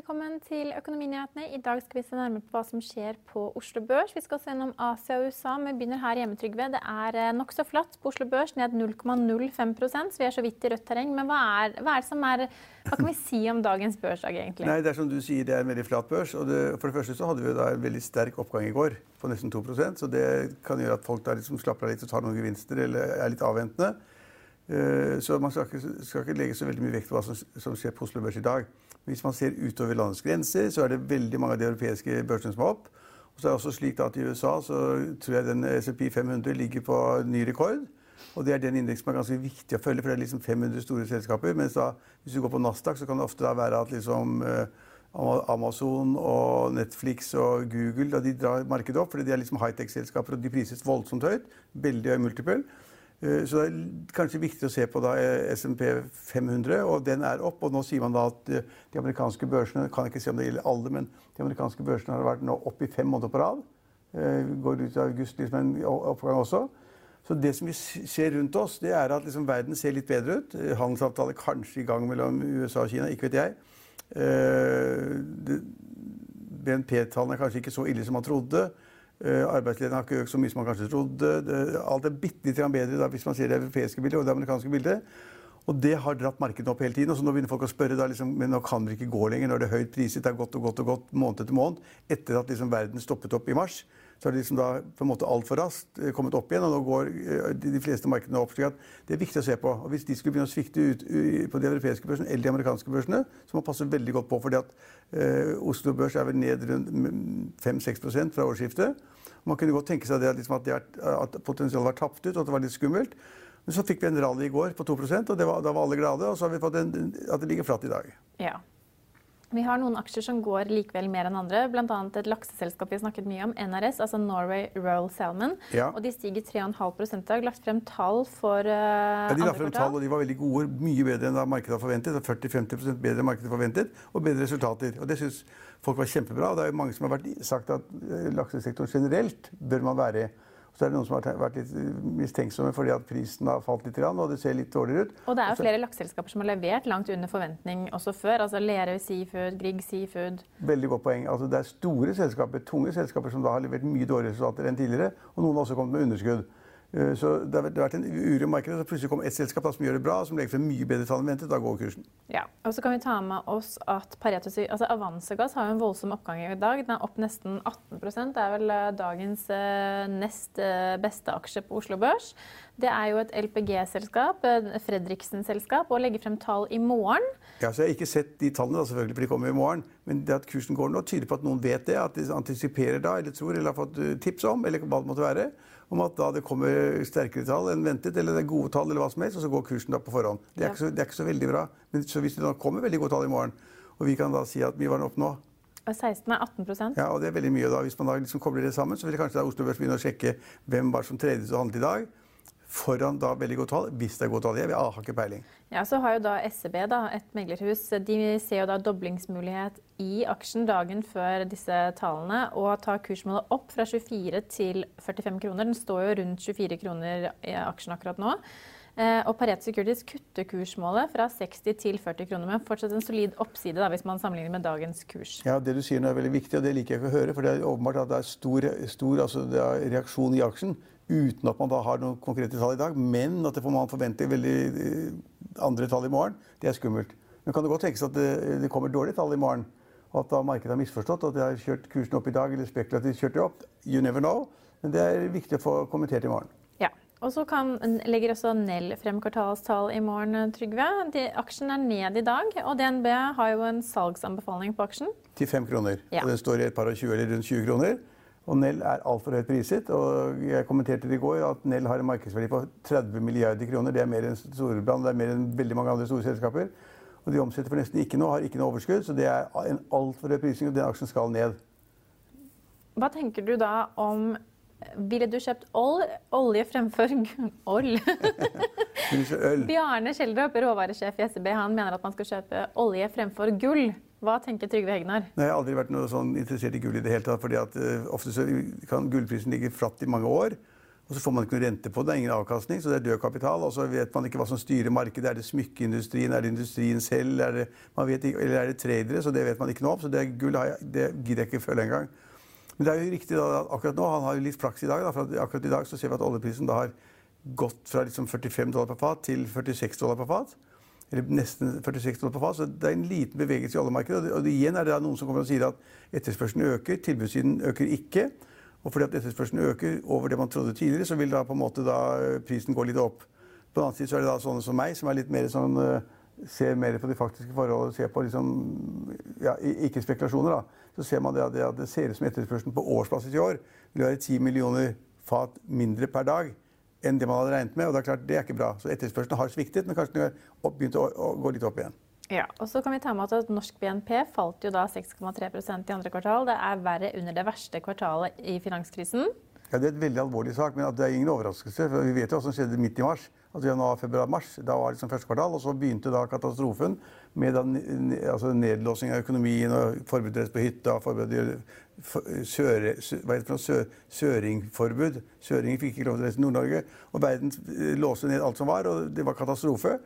Velkommen til Økonominyhetene. I dag skal vi se nærmere på hva som skjer på Oslo Børs. Vi skal se gjennom Asia og USA, vi begynner her hjemme, Trygve. Det er eh, nokså flatt på Oslo Børs, ned 0,05 så vi er så vidt i rødt terreng. Men hva er, hva er, er Hva kan vi si om dagens børsdag, egentlig? Nei, det er som du sier, det er en veldig flat børs. og det, For det første så hadde vi da en veldig sterk oppgang i går, på nesten 2% så det kan gjøre at folk da liksom slapper av litt og tar noen gevinster eller er litt avventende. Eh, så man skal ikke, skal ikke legge så veldig mye vekt på hva som, som skjer på Oslo Børs i dag. Hvis man ser utover landets grenser, så er det veldig mange av de europeiske børsene som er opp. Og så er det også slik at I USA så tror jeg den SMP 500 ligger på ny rekord. Og det er den indeksen som er ganske viktig å følge, for det er liksom 500 store selskaper. Mens da, hvis du går på Nasdaq, så kan det ofte da være at liksom eh, Amazon og Netflix og Google da de drar markedet opp, fordi de er liksom high-tech-selskaper og de prises voldsomt høyt. Veldig høy multiple. Eh, så det er kanskje viktig å se på da eh, SMP 500, og den er opp. Og nå sier man da at eh, de amerikanske børsene kan ikke si om det gjelder alle, men de amerikanske børsene har vært nå opp i fem måneder på rad. Går ut i august liksom en oppgang også. Så det som vi ser rundt oss, det er at liksom verden ser litt bedre ut. Handelsavtale kanskje i gang mellom USA og Kina, ikke vet jeg. BNP-tallene er kanskje ikke så ille som man trodde. Uh, Arbeidsledigheten har ikke økt så mye som man kanskje trodde. Alt er bitte litt bedre hvis man ser det europeiske bildet og det amerikanske bildet. Og det har dratt markedet opp hele tiden. Og så nå begynner folk å spørre da, liksom, men nå kan vi ikke gå lenger. Når det er høyt priset, det er godt og godt og godt måned etter måned. Etter at liksom, verden stoppet opp i mars, så har det liksom da på en måte altfor raskt eh, kommet opp igjen. Og nå går uh, de fleste markedene opp. slik at Det er viktig å se på. Og Hvis de skulle begynne å svikte ut på de europeiske børsene eller de amerikanske børsene, så må man passe veldig godt på. fordi at Oslo Børs er vel ned rundt 5-6 fra årsskiftet. Man kunne godt tenke seg det, liksom at, det er, at, potensialet var tapt ut, og at det var litt skummelt. Men så fikk vi en rally i går på 2% og var, da var alle glade. Og så har vi fått en, at det ligger flatt i dag. Ja. Vi har noen aksjer som går likevel mer enn andre, bl.a. et lakseselskap vi har snakket mye om, NRS, altså Norway Royal Salmon. Ja. Og de stiger 3,5 i dag. Lagt frem tall for uh, ja, De la frem tall, og de var veldig gode. Mye bedre enn markedet har forventet. 40-50 bedre enn markedet forventet, og bedre resultater. Og det synes folk var kjempebra. Og det er jo mange som har sagt at eh, laksesektoren generelt bør man være. Så er det noen som har vært litt mistenksomme fordi at prisen har falt litt, og det ser litt dårligere ut. Og det er jo flere lakseselskaper som har levert langt under forventning også før. altså Lerøy Seafood, Grieg Seafood. Veldig godt poeng. Altså, det er store selskaper, tunge selskaper som da har levert mye dårligere resultater enn tidligere. Og noen har også kommet med underskudd. Eh, så det har vært en uro i markedet. Så plutselig kommer ett selskap som gjør det bra, som legger frem mye bedre tall enn ventet. Da går kursen. Ja, og så kan vi ta med oss at Pareto, altså Avansegass har en voldsom oppgang i dag. Den er opp nesten 18% Det er vel eh, dagens eh, nest beste aksje på Oslo Børs. Det er jo et LPG-selskap, Fredriksen-selskap, og legger frem tall i morgen. Ja, så Jeg har ikke sett de tallene, da, selvfølgelig, for de kommer i morgen. Men det at kursen går nå, tyder på at noen vet det. At de antisiperer da, eller tror, eller har fått tips om, eller hva det måtte være om at da det kommer sterkere tall enn ventet, eller det er gode tall, eller hva som helst, og så går kursen da på forhånd. Det er, ja. så, det er ikke så, veldig bra. Men så hvis det da kommer veldig gode tall i morgen, og vi kan da si at mye var opp nå 16 er 18% Ja, og det er veldig mye da. Hvis man da liksom kobler det sammen, så vil kanskje da Oslo Børs begynne å sjekke hvem var som tredje og handlet i dag foran da veldig godt tall, hvis det er godt tall. Jeg har ikke peiling. Ja, Så har jo da SEB, da, et meglerhus, de ser jo da doblingsmulighet i aksjen dagen før disse tallene, og tar kursmålet opp fra 24 til 45 kroner. Den står jo rundt 24 kroner i aksjen akkurat nå. Eh, og Paret Securities kutter kursmålet fra 60 til 40 kroner, men fortsatt en solid oppside da, hvis man sammenligner med dagens kurs. Ja, Det du sier nå er veldig viktig, og det liker jeg ikke å høre. For det er åpenbart at det er stor, stor altså det er reaksjon i aksjen uten at man da har noen konkrete tall i dag. Men at det får man forventer veldig eh, andre tall i morgen, det er skummelt. Men kan det godt tenkes at det, det kommer dårlige tall i morgen? Og at da markedet har misforstått, og at de har kjørt kursen opp i dag eller spekulativt kjørt det opp? You never know. Men det er viktig å få kommentert i morgen. Ja. Og så kan, legger også Nell frem kvartalstall i morgen, Trygve. De, aksjen er ned i dag, og DNB har jo en salgsanbefaling på aksjen. Til fem kroner. Ja. Og den står i et par og 20 eller rundt 20 kroner. Og Nell er altfor høyt priset. og Jeg kommenterte det i går at Nell har en markedsverdi på 30 milliarder kroner. Det er mer enn Storebrand, det er mer enn veldig mange andre store selskaper. Og de omsetter for nesten ikke noe, har ikke noe overskudd. Så det er en altfor høy prising, og den aksjen skal ned. Hva tenker du da om Ville du kjøpt ol olje fremfor oll? Bjarne Schjelderup, råvaresjef i SEB, han mener at man skal kjøpe olje fremfor gull. Hva tenker Trygve Hegnar? Nei, Jeg har aldri vært noe sånn interessert i gull i det hele tatt. fordi at uh, Ofte så kan gullprisen ligge flatt i mange år. Og så får man ikke noe rente på det, det er ingen avkastning, så det er død kapital. Og så vet man ikke hva som styrer markedet. Er det smykkeindustrien, er det industrien selv, er det, ikke, eller er det tradere? Så det vet man ikke noe om. Så det gull jeg, det gidder jeg ikke følge engang. Men det er jo riktig da, at akkurat nå, han har jo litt flaks i dag, da, for akkurat i dag så ser vi at oljeprisen da har gått fra liksom 45 dollar per fat til 46 dollar per fat. Eller nesten 46 dollar på fat. Så det er en liten bevegelse i oljemarkedet. Og, igjen er det noen som kommer og sier at etterspørselen øker, tilbudssiden øker ikke. Og fordi at etterspørselen øker over det man trodde tidligere, så vil da på en måte da prisen gå litt opp. På den annen side så er det da sånne som meg, som er litt mer sånn ser mer på de faktiske forhold, ser på liksom, ja, ikke spekulasjoner, da, så ser man det, at det ser ut som etterspørselen på årsbasis i år vil være 10 millioner fat mindre per dag enn det man hadde regnet med. og Det er klart, det er ikke bra. Så etterspørselen har sviktet, men kanskje den har begynt å, å, gå litt opp igjen. Ja, og så kan vi ta med at Norsk BNP falt jo da 6,3% i andre kvartal. Det er verre under det verste kvartalet i finanskrisen. Ja, Det er et veldig alvorlig sak, men det er ingen overraskelse. for Vi vet jo hva som skjedde midt i mars. altså januar, februar, mars. Da var det liksom første kvartal, og så begynte da katastrofen med den, altså nedlåsing av økonomien og forbudsrett på hytta, forbud, søre, hva heter søringforbud. Søringer fikk ikke lov til å reise til Nord-Norge. Og verden eh, låste ned alt som var, og det var katastrofe.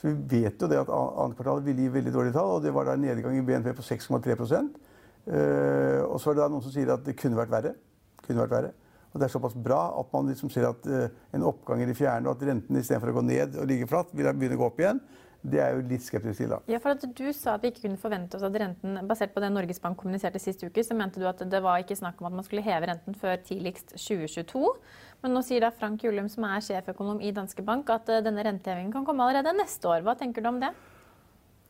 Så vi vet jo det at annet kvartal ville gi veldig dårlige tall, og det var da en nedgang i BNP på 6,3 uh, Og så er det noen som sier at det kunne vært verre. Kunne vært verre. Og det er såpass bra at man liksom ser at uh, en oppgang i det fjerne, og at renten istedenfor å gå ned og ligge flatt, vil begynne å gå opp igjen. Det er jo litt skeptisk til. da. Ja, for at Du sa at vi ikke kunne forvente oss at renten Basert på det Norges Bank kommuniserte sist uke, så mente du at det var ikke snakk om at man skulle heve renten før tidligst 2022. Men nå sier da Frank Julum, som er sjeføkonom i Danske Bank, at uh, denne rentehevingen kan komme allerede neste år. Hva tenker du om det?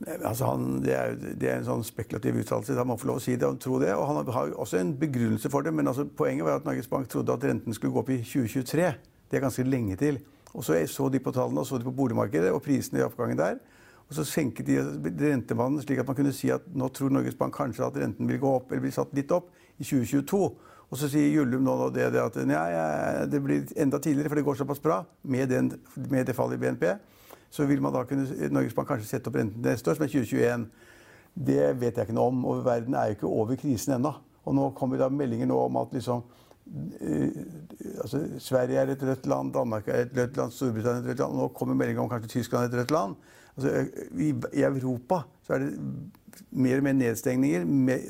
Altså han, det, er, det, er, en sånn spekulativ uttalelse. Han må få lov å si det og tro det. Og han har også en begrunnelse for det. Men altså, poenget var at Norges Bank trodde at renten skulle gå opp i 2023. Det er ganske lenge til. Og så så de på tallene og så de på boligmarkedet og prisene i oppgangen der. Og så senket de rentemannen slik at man kunne si at nå tror Norges Bank kanskje at renten vil gå opp, eller bli satt litt opp i 2022. Og så sier Jullum nå det, det at ja, det blir enda tidligere, for det går såpass bra med, den, med det fallet i BNP så vil man da kunne, Norges Bank kanskje sette opp renten neste år, som er 2021. Det vet jeg ikke noe om. og Verden er jo ikke over krisen ennå. Og nå kommer da meldinger nå om at liksom altså, Sverige er et rødt land, Danmark er et rødt land, Storbritannia er et rødt land. Og nå kommer meldinger om kanskje Tyskland er et rødt land. Altså, i, Europa så er det mer og mer nedstengninger.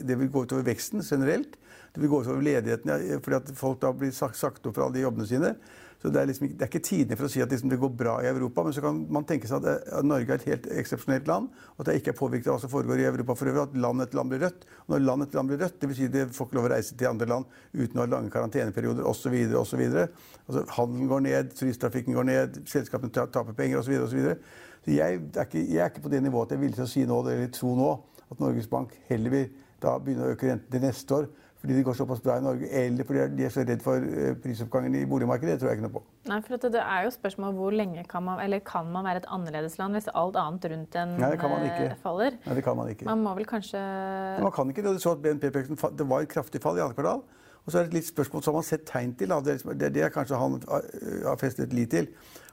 Det vil gå utover veksten generelt. Det vil gå utover ledigheten fordi at folk da blir sagt opp fra alle de jobbene sine. Så det er, liksom, det er ikke tidene for å si at liksom det går bra i Europa, men så kan man tenke seg at, at Norge er et helt eksepsjonelt land, og at det ikke er påvirket av hva som foregår i Europa for øvrig, at land etter land blir rødt. Og når land etter land blir rødt, dvs. Si de får ikke lov å reise til andre land uten å ha lange karanteneperioder osv. osv. Altså, handelen går ned, turisttrafikken går ned, selskapene taper penger osv. Så, så jeg, er ikke, jeg er ikke på det nivået at jeg er villig til å si nå, eller tro nå at Norges Bank heller vil da begynne å øke renten til neste år fordi det går såpass bra i Norge, eller fordi de er så redd for eh, prisoppgangen i boligmarkedet. Det tror jeg ikke noe på. Nei, for Det er jo spørsmål hvor lenge kan man, eller kan man være et annerledesland hvis alt annet rundt en Nei, det kan man ikke. Eh, faller? Nei, det kan man ikke. Man må vel kanskje Nei, Man kan ikke det. Du så at BNP-veksten det var et kraftig fall i andre kvartal. Og så er det et litt spørsmål som man har sett tegn til. Det er, det, det er kanskje han har festet lit til.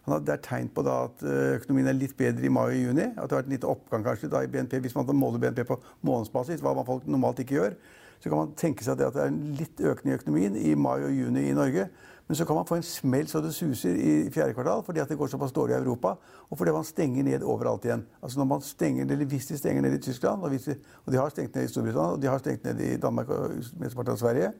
Det er tegn på at økonomien er litt bedre i mai og juni. At det har vært en liten oppgang kanskje da, i BNP. Hvis man måler BNP på månedsbasis, hva man folk normalt ikke gjør, så kan man tenke seg at det er en litt økning i økonomien i mai og juni i Norge. Men så kan man få en smell så det suser i fjerde kvartal fordi at det går såpass dårlig i Europa. Og fordi man stenger ned overalt igjen. Altså når man stenger, eller Hvis de stenger ned i Tyskland, og, de, og de har stengt ned i Storbritannia, og de har stengt ned i Danmark og mesteparten av Sverige,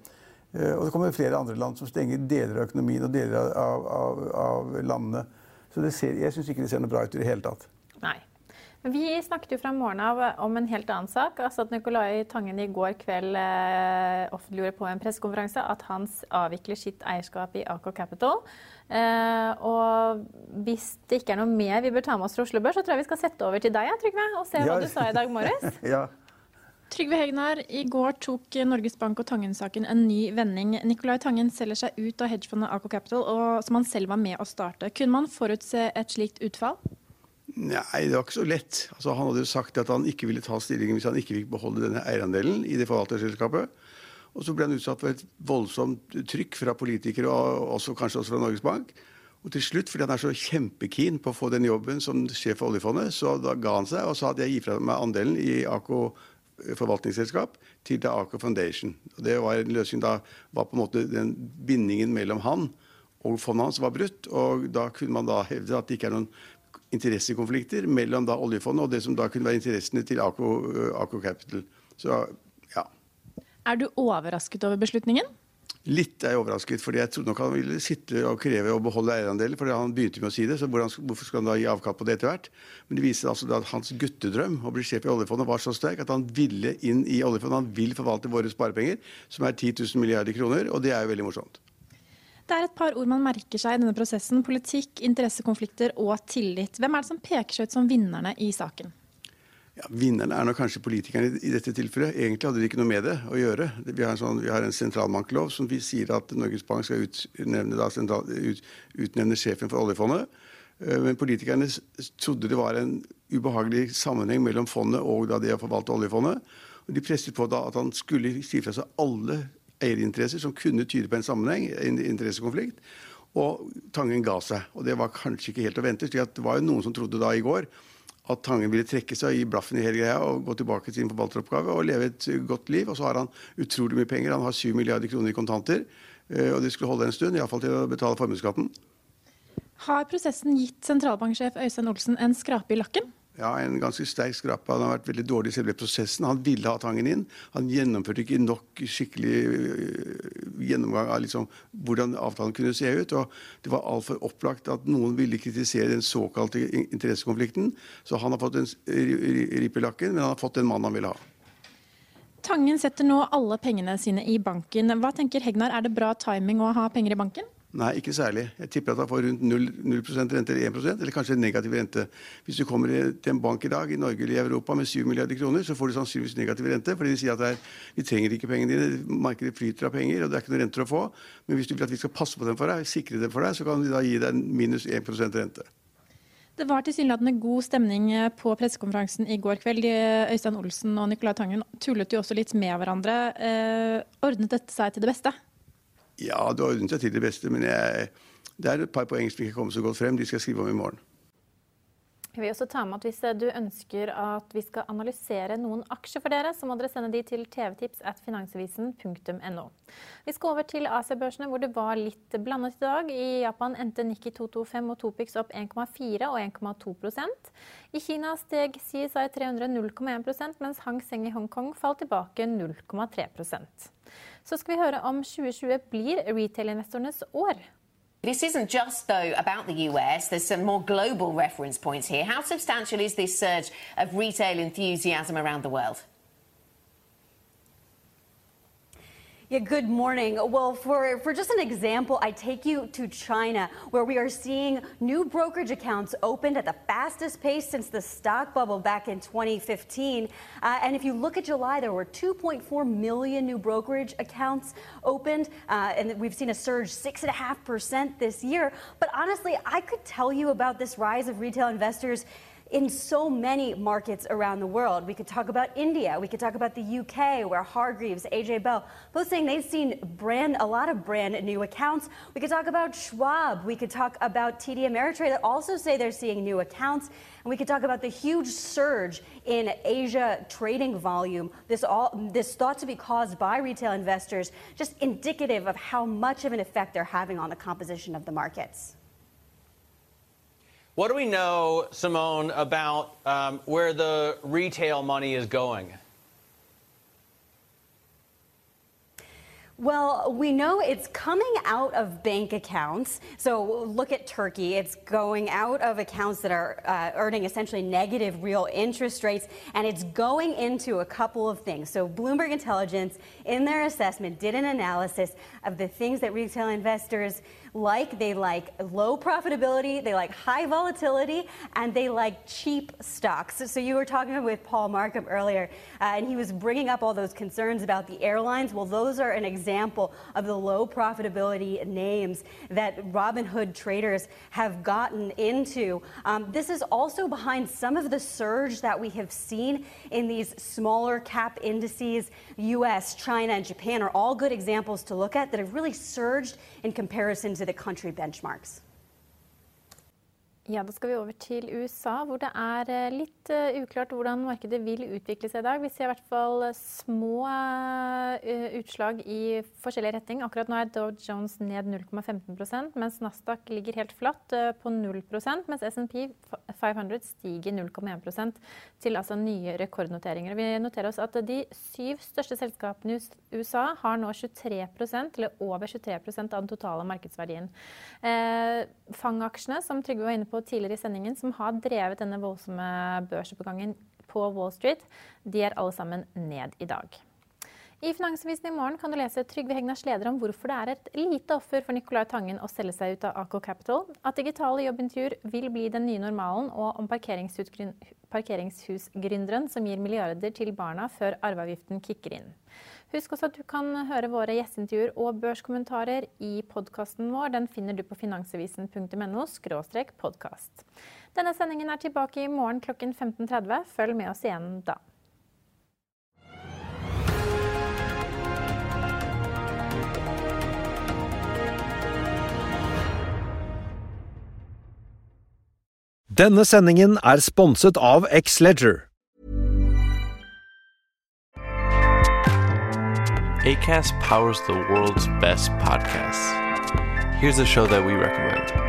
eh, og det kommer flere andre land som stenger deler av økonomien og deler av, av, av landene. Så ser, jeg syns ikke det ser noe bra ut i det hele tatt. Nei. Vi snakket jo fra morgenen av om en helt annen sak. altså at Nicolai Tangen i går kveld eh, offentliggjorde på en pressekonferanse at han avvikler sitt eierskap i Aker Capital. Eh, og hvis det ikke er noe mer vi bør ta med oss fra Oslo Børs, så tror jeg vi skal sette over til deg, Trygve, og se hva du sa i dag morges. ja. Trygve Hegnar, i går tok Norges Bank og Tangen-saken en ny vending. Nicolai Tangen selger seg ut av hedgefondet Aker Capital, og, som han selv var med å starte. Kunne man forutse et slikt utfall? Nei, det var ikke så lett. Altså, han hadde jo sagt at han ikke ville ta stillingen hvis han ikke fikk beholde denne eierandelen i det forvalterselskapet. Og så ble han utsatt for et voldsomt trykk fra politikere, og også, kanskje også fra Norges Bank. Og til slutt, fordi han er så kjempekeen på å få den jobben som sjef for oljefondet, så da ga han seg og sa at jeg gir fra meg andelen i AKO forvaltningsselskap til The Aker Foundation. Og det var en løsning da var på en måte den bindingen mellom han og fondet hans var brutt. Og da kunne man da hevde at det ikke er noen interessekonflikter mellom da oljefondet og det som da kunne være interessene til Aco, Aco Capital. Så ja. Er du overrasket over beslutningen? Litt er jeg overrasket, fordi jeg trodde nok han ville sitte og kreve å beholde eierandeler. fordi Han begynte med å si det, så hvorfor skal han da gi avkall på det etter hvert? Men det viser altså at hans guttedrøm å bli sjef i oljefondet var så sterk at han ville inn i oljefondet. Han vil forvalte våre sparepenger, som er 10 000 milliarder kroner, og det er jo veldig morsomt. Det er et par ord man merker seg i denne prosessen. Politikk, interessekonflikter og tillit. Hvem er det som peker seg ut som vinnerne i saken? Ja, Vinnerne er nok kanskje politikerne i dette tilfellet. Egentlig hadde de ikke noe med det å gjøre. Vi har en, sånn, vi en sentralbanklov som sier at Norges Bank skal utnevne, da, sentral, ut, utnevne sjefen for oljefondet. Eh, men politikerne trodde det var en ubehagelig sammenheng mellom fondet og det å forvalte oljefondet. Og de presset på da at han skulle si fra seg alle eierinteresser som kunne tyde på en sammenheng, en interessekonflikt. Og Tangen ga seg. Og det var kanskje ikke helt å vente. slik Det var jo noen som trodde da i går at Tangen ville trekke seg gi blaffen i hele greia og gå tilbake til sin forvalteroppgave og leve et godt liv. Og så har han utrolig mye penger. Han har 7 milliarder kroner i kontanter. Eh, og det skulle holde en stund, iallfall til å betale formuesskatten. Har prosessen gitt sentralbanksjef Øystein Olsen en skrape i lakken? Ja, en ganske sterk skrape. Han har vært veldig dårlig i selve prosessen. Han ville ha Tangen inn. Han gjennomførte ikke nok skikkelig øh, gjennomgang av liksom hvordan avtalen kunne se ut. og Det var altfor opplagt at noen ville kritisere den såkalte interessekonflikten. Så han har fått en rip i lakken, men han har fått den mannen han ville ha. Tangen setter nå alle pengene sine i banken. Hva tenker Hegnar, er det bra timing å ha penger i banken? Nei, ikke særlig. Jeg tipper at han får rundt 0, 0 rente eller 1% eller kanskje negativ rente. Hvis du kommer til en bank i dag i Norge eller i Europa med 7 milliarder kroner, så får du sannsynligvis negativ rente, fordi de sier at er, vi trenger ikke pengene dine, markedet flyter av penger, og det er ikke noen renter å få. Men hvis du vil at vi skal passe på dem for deg, sikre dem for deg, så kan vi da gi deg minus 1% rente. Det var tilsynelatende god stemning på pressekonferansen i går kveld. Øystein Olsen og Nicolai Tangen tullet jo også litt med hverandre. Eh, ordnet dette seg til det beste? Ja, det ordnet deg til det beste, men jeg, det er et par poeng som ikke kommer så godt frem. De skal skrive om i morgen. Jeg vil også ta med at Hvis du ønsker at vi skal analysere noen aksjer for dere, så må dere sende de til tvtips at finansavisen.no. Vi skal over til Asiabørsene, hvor det var litt blandet i dag. I Japan endte Nikki 225 og Topix opp 1,4 og 1,2% I Kina steg CSI 300 0,1 mens Hang Seng i Hongkong falt tilbake 0,3 Så skal vi høre om 2020 blir retail-investorenes år. This isn't just, though, about the US. There's some more global reference points here. How substantial is this surge of retail enthusiasm around the world? Yeah, good morning. Well, for, for just an example, I take you to China, where we are seeing new brokerage accounts opened at the fastest pace since the stock bubble back in 2015. Uh, and if you look at July, there were 2.4 million new brokerage accounts opened, uh, and we've seen a surge 6.5% this year. But honestly, I could tell you about this rise of retail investors in so many markets around the world. We could talk about India. We could talk about the UK, where Hargreaves, AJ Bell, both saying they've seen brand a lot of brand new accounts. We could talk about Schwab. We could talk about TD Ameritrade that also say they're seeing new accounts. And we could talk about the huge surge in Asia trading volume. This all this thought to be caused by retail investors, just indicative of how much of an effect they're having on the composition of the markets. What do we know, Simone, about um, where the retail money is going? Well, we know it's coming out of bank accounts. So look at Turkey. It's going out of accounts that are uh, earning essentially negative real interest rates, and it's going into a couple of things. So Bloomberg Intelligence, in their assessment, did an analysis of the things that retail investors like. They like low profitability, they like high volatility, and they like cheap stocks. So you were talking with Paul Markham earlier, uh, and he was bringing up all those concerns about the airlines. Well, those are an example of the low profitability names that Robinhood traders have gotten into. Um, this is also behind some of the surge that we have seen in these smaller cap indices. US, China, and Japan are all good examples to look at that have really surged in comparison exited country benchmarks. Ja, Da skal vi over til USA, hvor det er eh, litt uh, uklart hvordan markedet vil utvikle seg i dag. Vi ser i hvert fall små uh, utslag i forskjellig retning. Akkurat nå er Dow Jones ned 0,15% mens Nasdaq ligger helt flatt på 0% mens SMP 500 stiger 0,1% til altså nye rekordnoteringer. Vi noterer oss at de syv største selskapene i USA har nå 23% eller over 23% av den totale markedsverdien. Fangaksjene, som Trygve var inne på tidligere i sendingen, som har drevet denne voldsomme børsoppgangen på Wall Street, de er alle sammen ned i dag. I Finansavisen i morgen kan du lese Trygve Hegnars leder om hvorfor det er et lite offer for Nicolai Tangen å selge seg ut av Aco Capital, at digitale jobbintervjuer vil bli den nye normalen, og om parkeringshusgründeren som gir milliarder til barna før arveavgiften kicker inn. Husk også at du kan høre våre gjesteintervjuer og børskommentarer i podkasten vår. Den finner du på finansavisen.no podkast. Denne sendingen er tilbake i morgen klokken 15.30. Følg med oss igjen da. Denne sendingen er sponset av X-Leger. ACAST powers the world's best podcasts. Here's a show that we recommend.